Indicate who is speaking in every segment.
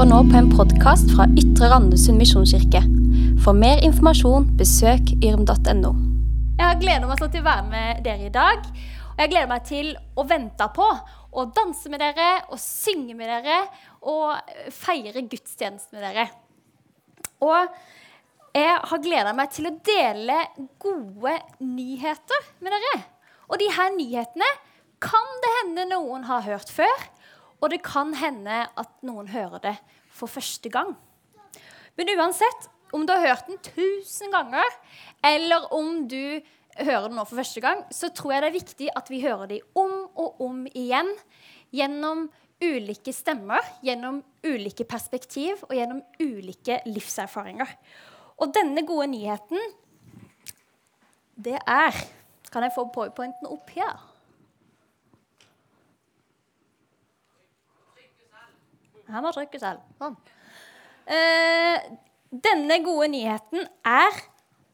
Speaker 1: hører nå på en podkast fra Ytre Randesund misjonskirke. For mer informasjon, besøk yrm.no.
Speaker 2: Jeg har gleda meg sånn til å være med dere i dag. Og jeg gleder meg til å vente på å danse med dere og synge med dere og feire gudstjeneste med dere. Og jeg har gleda meg til å dele gode nyheter med dere. Og de her nyhetene kan det hende noen har hørt før. Og det kan hende at noen hører det for første gang. Men uansett, om du har hørt den tusen ganger, eller om du hører den nå for første gang, så tror jeg det er viktig at vi hører dem om og om igjen. Gjennom ulike stemmer, gjennom ulike perspektiv og gjennom ulike livserfaringer. Og denne gode nyheten, det er Kan jeg få powerpointen opp her? Han må trykket selv. Sånn. Eh, denne gode nyheten er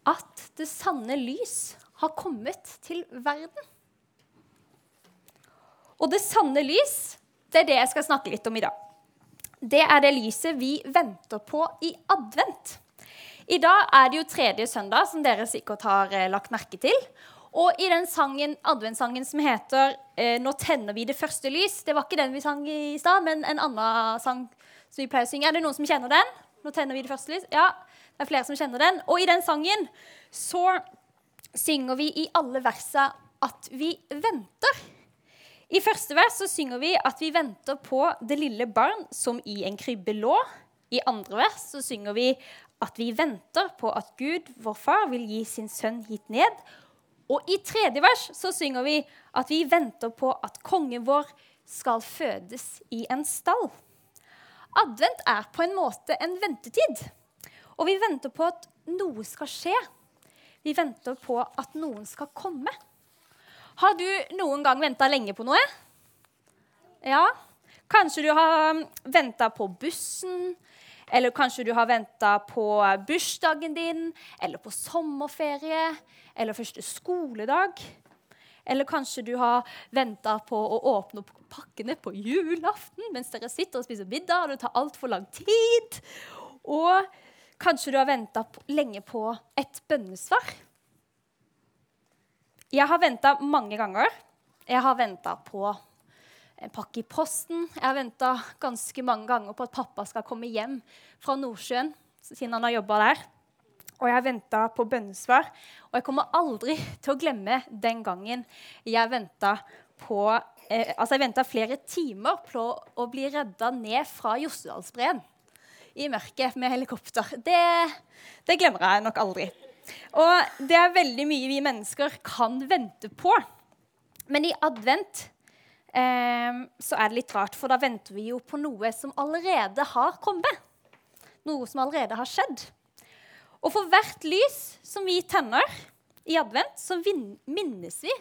Speaker 2: at det sanne lys har kommet til verden. Og det sanne lys, det er det jeg skal snakke litt om i dag. Det er det lyset vi venter på i advent. I dag er det jo tredje søndag, som dere sikkert har eh, lagt merke til. Og i den sangen, adventssangen som heter eh, 'Nå tenner vi det første lys' Det var ikke den vi sang i stad, men en annen sang som vi pleier å synge. Er det noen som kjenner den? 'Nå tenner vi det første lys'? Ja, det er flere som kjenner den. Og i den sangen så synger vi i alle versa at vi venter. I første vers så synger vi at vi venter på det lille barn som i en krybbe lå. I andre vers så synger vi at vi venter på at Gud, vår far, vil gi sin sønn hit ned og i tredje vers så synger vi at vi venter på at kongen vår skal fødes i en stall. Advent er på en måte en ventetid. Og vi venter på at noe skal skje. Vi venter på at noen skal komme. Har du noen gang venta lenge på noe? Ja. Kanskje du har venta på bussen, eller kanskje du har venta på bursdagen din, eller på sommerferie, eller første skoledag. Eller kanskje du har venta på å åpne opp pakkene på julaften mens dere sitter og spiser middag, og det tar altfor lang tid. Og kanskje du har venta lenge på et bønnesvar. Jeg har venta mange ganger. Jeg har venta på en pakke i posten. Jeg har venta ganske mange ganger på at pappa skal komme hjem fra Nordsjøen siden han har jobba der. Og jeg har venta på bønnesvar. Og jeg kommer aldri til å glemme den gangen jeg venta på eh, Altså, jeg venta flere timer på å bli redda ned fra Jostedalsbreen i mørket med helikopter. Det, det glemmer jeg nok aldri. Og det er veldig mye vi mennesker kan vente på. Men i advent så er det litt rart, for da venter vi jo på noe som allerede har kommet. Noe som allerede har skjedd. Og for hvert lys som vi tenner i advent, så minnes vi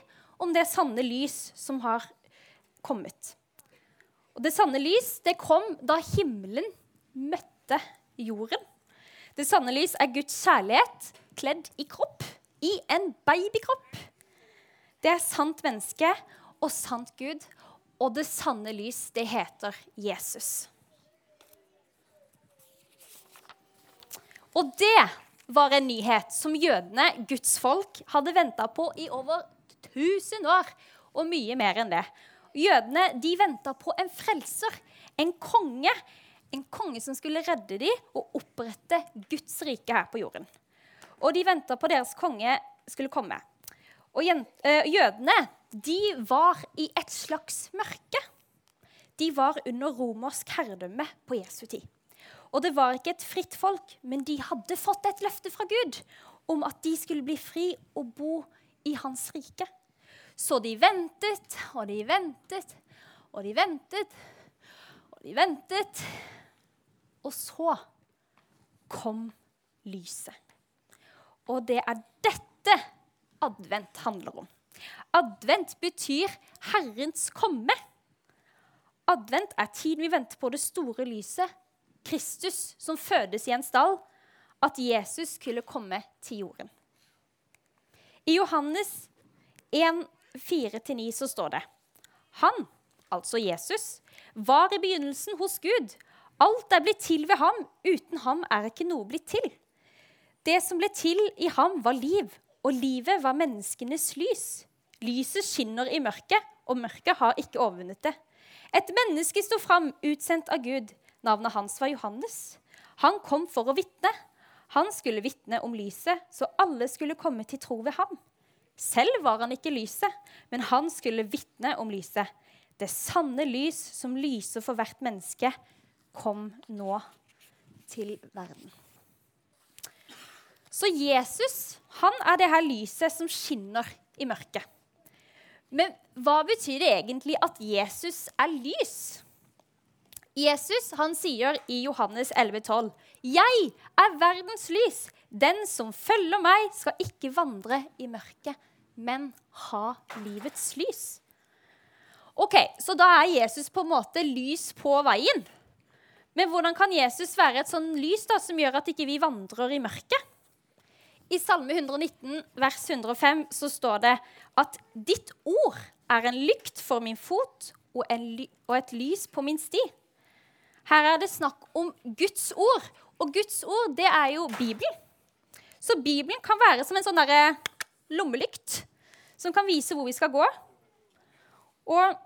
Speaker 2: om det sanne lys som har kommet. Og det sanne lys det kom da himmelen møtte jorden. Det sanne lys er Guds kjærlighet kledd i kropp, i en babykropp. Det er sant menneske og sant Gud, og det sanne lys, det heter Jesus. Og det var en nyhet som jødene, Guds folk, hadde venta på i over 1000 år, og mye mer enn det. Jødene de venta på en frelser, en konge. En konge som skulle redde dem og opprette Guds rike her på jorden. Og de venta på deres konge skulle komme. Og jødene de var i et slags mørke. De var under romersk herredømme på Jesu tid. Og det var ikke et fritt folk, men de hadde fått et løfte fra Gud om at de skulle bli fri og bo i hans rike. Så de ventet og de ventet og de ventet og de ventet. Og så kom lyset. Og det er dette advent handler om. Advent betyr Herrens komme. Advent er tiden vi venter på det store lyset, Kristus som fødes i en stall, at Jesus skulle komme til jorden. I Johannes 1, 4-9 så står det Han, altså Jesus, var i begynnelsen hos Gud. Alt er blitt til ved ham. Uten ham er ikke noe blitt til. Det som ble til i ham, var liv, og livet var menneskenes lys. Lyset skinner i mørket, og mørket har ikke overvunnet det. Et menneske sto fram, utsendt av Gud. Navnet hans var Johannes. Han kom for å vitne. Han skulle vitne om lyset, så alle skulle komme til tro ved ham. Selv var han ikke lyset, men han skulle vitne om lyset. Det sanne lys som lyser for hvert menneske, kom nå til verden. Så Jesus han er det her lyset som skinner i mørket. Men hva betyr det egentlig at Jesus er lys? Jesus han sier i Johannes 11,12.: Jeg er verdens lys. Den som følger meg, skal ikke vandre i mørket, men ha livets lys. Ok, Så da er Jesus på en måte lys på veien. Men hvordan kan Jesus være et sånn lys da, som gjør at ikke vi vandrer i mørket? I Salme 119, vers 105, så står det at 'ditt ord er en lykt for min fot og, og et lys på min sti'. Her er det snakk om Guds ord, og Guds ord det er jo Bibelen. Så Bibelen kan være som en sånn derre lommelykt som kan vise hvor vi skal gå. Og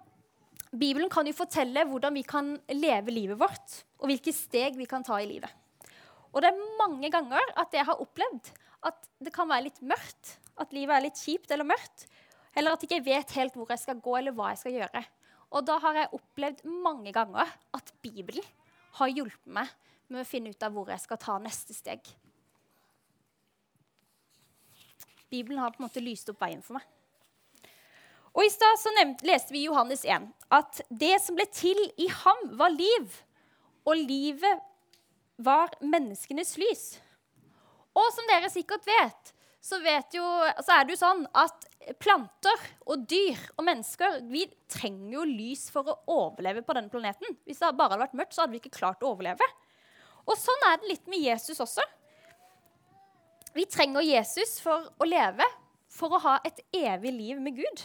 Speaker 2: Bibelen kan jo fortelle hvordan vi kan leve livet vårt, og hvilke steg vi kan ta i livet. Og det er mange ganger at jeg har opplevd at det kan være litt mørkt. At livet er litt kjipt eller mørkt. Eller at jeg ikke vet helt hvor jeg skal gå, eller hva jeg skal gjøre. Og da har jeg opplevd mange ganger at Bibelen har hjulpet meg med å finne ut av hvor jeg skal ta neste steg. Bibelen har på en måte lyst opp veien for meg. Og I stad leste vi Johannes 1 at det som ble til i ham, var liv. Og livet var menneskenes lys. Og som dere sikkert vet, så, vet jo, så er det jo sånn at planter og dyr og mennesker vi trenger jo lys for å overleve på denne planeten. Hvis det bare hadde vært mørkt, så hadde vi ikke klart å overleve. Og sånn er det litt med Jesus også. Vi trenger Jesus for å leve, for å ha et evig liv med Gud.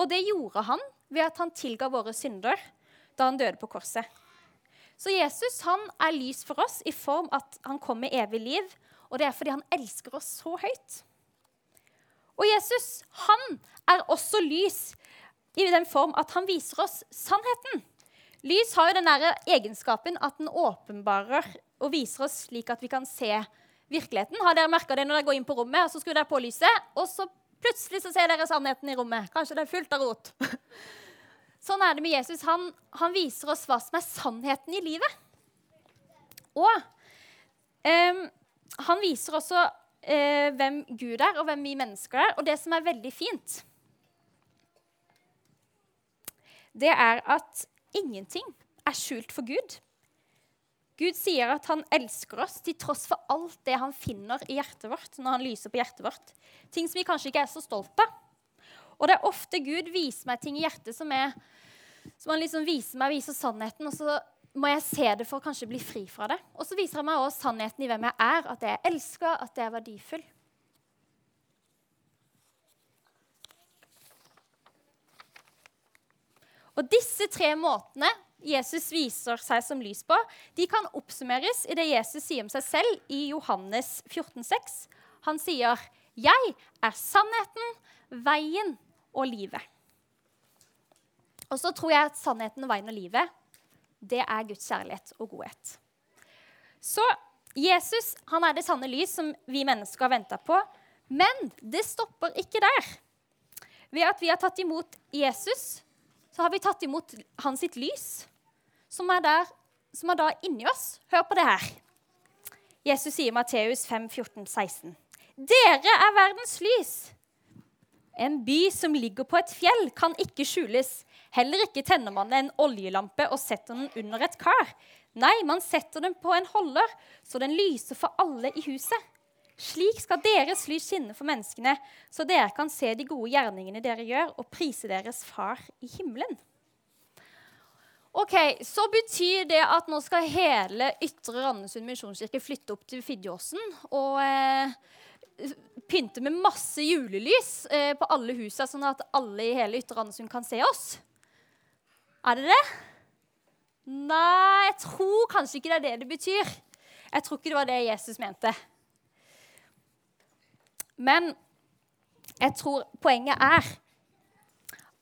Speaker 2: Og det gjorde han ved at han tilga våre synder da han døde på korset. Så Jesus han er lys for oss i form at han kom med evig liv, og det er fordi han elsker oss så høyt. Og Jesus han er også lys i den form at han viser oss sannheten. Lys har jo den der egenskapen at den åpenbarer og viser oss slik at vi kan se virkeligheten. Har dere merka det når dere går inn på rommet, og så skrur dere på lyset, og så plutselig så ser dere sannheten i rommet? Kanskje det er fullt av rot. Sånn er det med Jesus. Han, han viser oss hva som er sannheten i livet. Og um, han viser også eh, hvem Gud er, og hvem vi mennesker er. Og det som er veldig fint, det er at ingenting er skjult for Gud. Gud sier at han elsker oss til tross for alt det han finner i hjertet vårt. når han lyser på hjertet vårt. Ting som vi kanskje ikke er så stolt av. Og det er ofte Gud viser meg ting i hjertet som, er, som han liksom viser meg, viser sannheten, og så må jeg se det for å kanskje bli fri fra det. Og så viser han meg også sannheten i hvem jeg er, at jeg er elska, at jeg er verdifull. Og disse tre måtene Jesus viser seg som lys på, de kan oppsummeres i det Jesus sier om seg selv i Johannes 14, 14,6. Han sier, 'Jeg er sannheten, veien og livet'. Og så tror jeg at sannheten, veien og livet det er Guds kjærlighet og godhet. Så Jesus han er det sanne lys som vi mennesker har venta på. Men det stopper ikke der. Ved at vi har tatt imot Jesus, så har vi tatt imot hans lys, som er, der, som er da inni oss. Hør på det her. Jesus sier i Matteus 5, 14, 16. Dere er verdens lys. En by som ligger på et fjell, kan ikke skjules. Heller ikke tenner man en oljelampe og setter den under et kar. Nei, man setter den på en holder, så den lyser for alle i huset. Slik skal deres lys skinne for menneskene, så dere kan se de gode gjerningene dere gjør, og prise deres far i himmelen. Ok, Så betyr det at nå skal hele Ytre Randesund misjonskirke flytte opp til Fidjåsen og eh, pynte med masse julelys eh, på alle husa, sånn at alle i hele Ytre Randesund kan se oss? Er det det? Nei, jeg tror kanskje ikke det er det det betyr. Jeg tror ikke det var det Jesus mente. Men jeg tror poenget er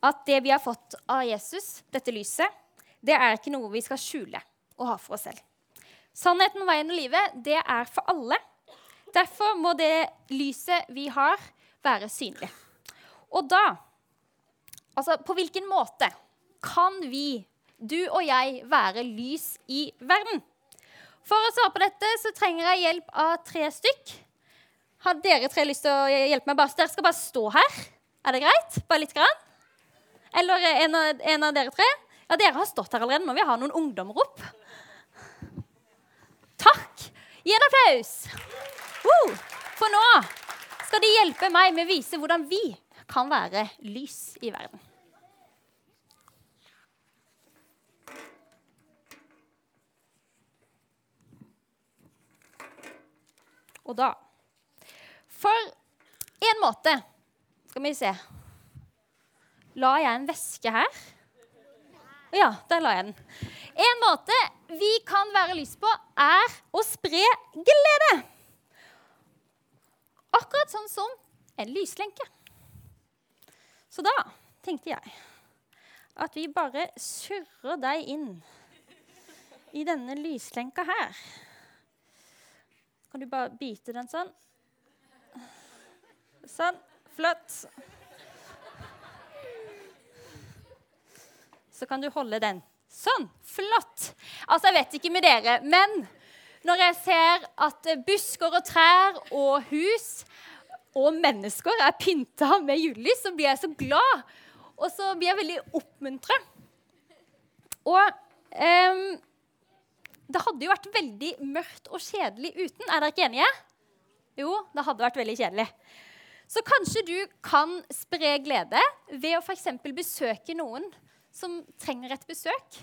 Speaker 2: at det vi har fått av Jesus, dette lyset, det er ikke noe vi skal skjule og ha for oss selv. Sannheten, veien og livet, det er for alle. Derfor må det lyset vi har, være synlig. Og da Altså, på hvilken måte kan vi, du og jeg, være lys i verden? For å svare på dette så trenger jeg hjelp av tre stykk. Har dere tre lyst til å hjelpe meg? Dere skal bare stå her. Er det greit? Bare litt grann? Eller en av, en av dere tre? Ja, dere har stått her allerede. Vil jeg ha noen ungdommer opp. Takk. Gi en applaus. Uh, for nå skal de hjelpe meg med å vise hvordan vi kan være lys i verden. Og da For en måte Skal vi se La jeg en væske her? Ja, der la jeg den. En måte vi kan være lys på, er å spre glede. Akkurat sånn som en lyslenke. Så da tenkte jeg at vi bare surrer deg inn i denne lyslenka her. Kan du bare bite den sånn? Sånn. Flott. Så kan du holde den. Sånn. Flott. Altså, jeg vet ikke med dere, men når jeg ser at busker og trær og hus og mennesker er pynta med julelys, så blir jeg så glad. Og så blir jeg veldig oppmuntra. Og um, det hadde jo vært veldig mørkt og kjedelig uten. Er dere ikke enige? Jo, det hadde vært veldig kjedelig. Så kanskje du kan spre glede ved å f.eks. besøke noen som trenger et besøk.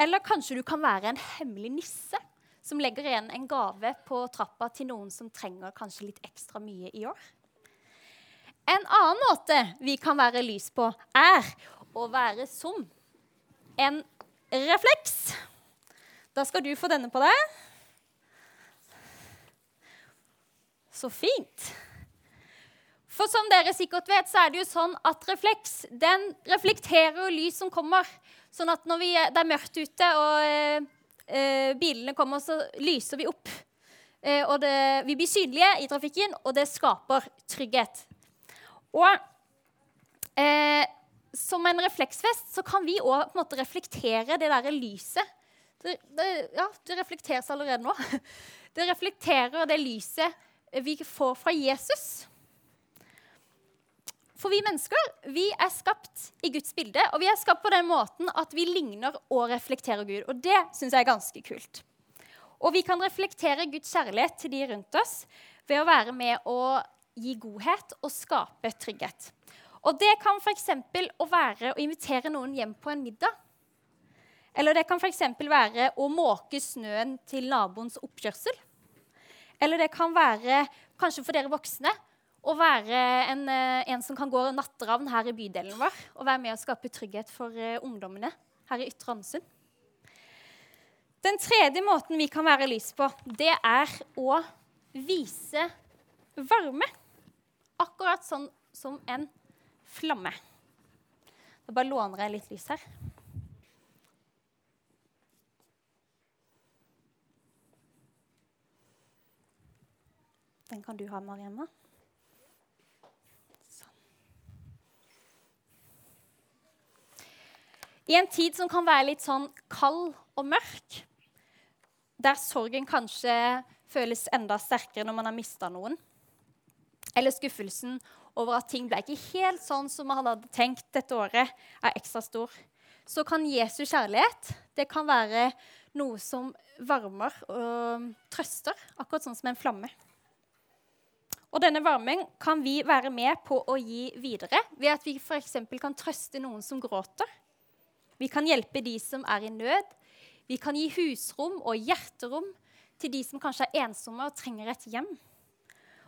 Speaker 2: Eller kanskje du kan være en hemmelig nisse som legger igjen en gave på trappa til noen som trenger kanskje litt ekstra mye i år. En annen måte vi kan være lys på, er å være som en refleks. Da skal du få denne på deg. Så fint. For som dere sikkert vet, så er det jo sånn at refleks den reflekterer jo lys som kommer. Sånn at når vi, det er mørkt ute og eh, eh, bilene kommer, så lyser vi opp. Eh, og det, vi blir synlige i trafikken, og det skaper trygghet. Og eh, som en refleksfest så kan vi òg reflektere det derre lyset det, det, ja, det reflekteres allerede nå. Det reflekterer det lyset vi får fra Jesus. For vi mennesker vi er skapt i Guds bilde, og vi er skapt på den måten at vi ligner og reflekterer Gud. Og det syns jeg er ganske kult. Og vi kan reflektere Guds kjærlighet til de rundt oss ved å være med å gi godhet og skape trygghet. Og det kan f.eks. å være å invitere noen hjem på en middag. Eller det kan f.eks. være å måke snøen til naboens oppkjørsel. Eller det kan være, kanskje for dere voksne, å være en, eh, en som kan gå natteravn her i bydelen vår og være med å skape trygghet for uh, ungdommene her i Ytre Andesund. Den tredje måten vi kan være lys på, det er å vise varme. Akkurat sånn som en flamme. Da bare låner jeg litt lys her. Den kan du ha, Mariemma. Sånn. I en tid som kan være litt sånn kald og mørk, der sorgen kanskje føles enda sterkere når man har mista noen, eller skuffelsen over at ting ble ikke helt sånn som man hadde tenkt dette året, er ekstra stor, så kan Jesu kjærlighet det kan være noe som varmer og trøster, akkurat sånn som en flamme. Og denne varmen kan vi være med på å gi videre ved at vi f.eks. kan trøste noen som gråter. Vi kan hjelpe de som er i nød. Vi kan gi husrom og hjerterom til de som kanskje er ensomme og trenger et hjem.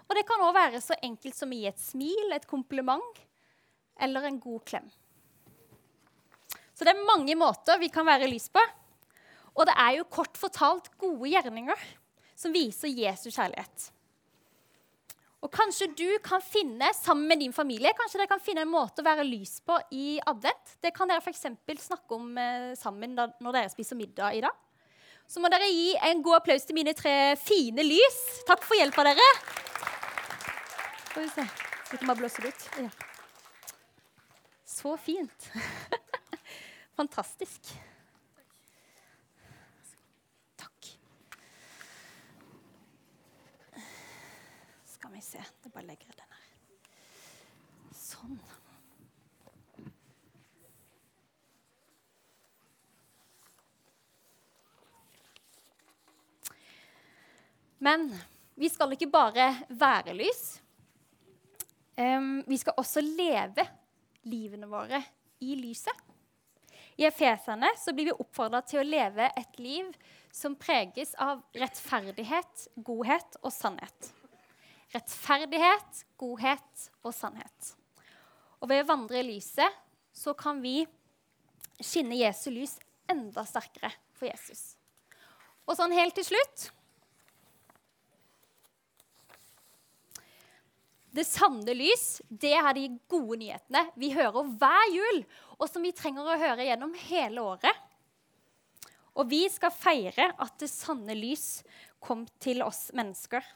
Speaker 2: Og det kan òg være så enkelt som å gi et smil, et kompliment eller en god klem. Så det er mange måter vi kan være lys på. Og det er jo kort fortalt gode gjerninger som viser Jesus kjærlighet. Og Kanskje du kan finne sammen med din familie kanskje dere kan finne en måte å være lys på i advent. Det kan dere f.eks. snakke om eh, sammen når dere spiser middag i dag. Så må dere gi en god applaus til mine tre fine lys. Takk for hjelpa, dere. Skal vi se. Vi kan bare blåse det ut? Ja. Så fint. Fantastisk. Vi se. Jeg bare legger den her. Sånn. Men vi skal ikke bare være lys. Um, vi skal også leve livene våre i lyset. I Efeserne blir vi oppfordra til å leve et liv som preges av rettferdighet, godhet og sannhet. Rettferdighet, godhet og sannhet. Og ved å vandre i lyset så kan vi skinne Jesu lys enda sterkere for Jesus. Og sånn helt til slutt Det sanne lys, det er de gode nyhetene vi hører hver jul, og som vi trenger å høre gjennom hele året. Og vi skal feire at det sanne lys kom til oss mennesker.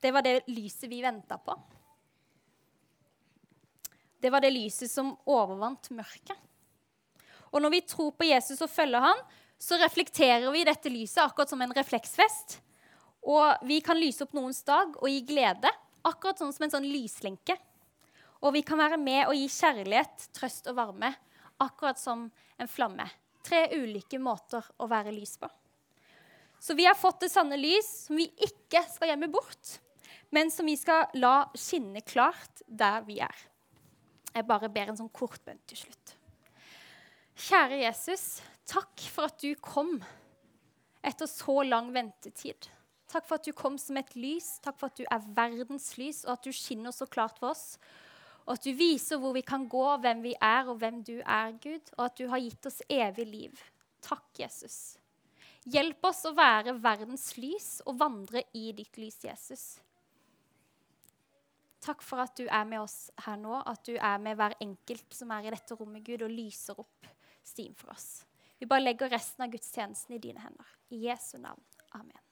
Speaker 2: Det var det lyset vi venta på. Det var det lyset som overvant mørket. Og når vi tror på Jesus og følger han, så reflekterer vi dette lyset akkurat som en refleksfest. Og vi kan lyse opp noens dag og gi glede Akkurat sånn som en sånn lyslenke. Og vi kan være med og gi kjærlighet, trøst og varme, akkurat som en flamme. Tre ulike måter å være lys på. Så vi har fått det sanne lys som vi ikke skal gjemme bort, men som vi skal la skinne klart der vi er. Jeg bare ber en sånn kort bønn til slutt. Kjære Jesus, takk for at du kom etter så lang ventetid. Takk for at du kom som et lys. Takk for at du er verdens lys, og at du skinner så klart for oss. Og at du viser hvor vi kan gå, hvem vi er, og hvem du er, Gud. Og at du har gitt oss evig liv. Takk, Jesus. Hjelp oss å være verdens lys og vandre i ditt lys, Jesus. Takk for at du er med oss her nå, at du er med hver enkelt som er i dette rommet, Gud, og lyser opp stien for oss. Vi bare legger resten av gudstjenesten i dine hender. I Jesu navn. Amen.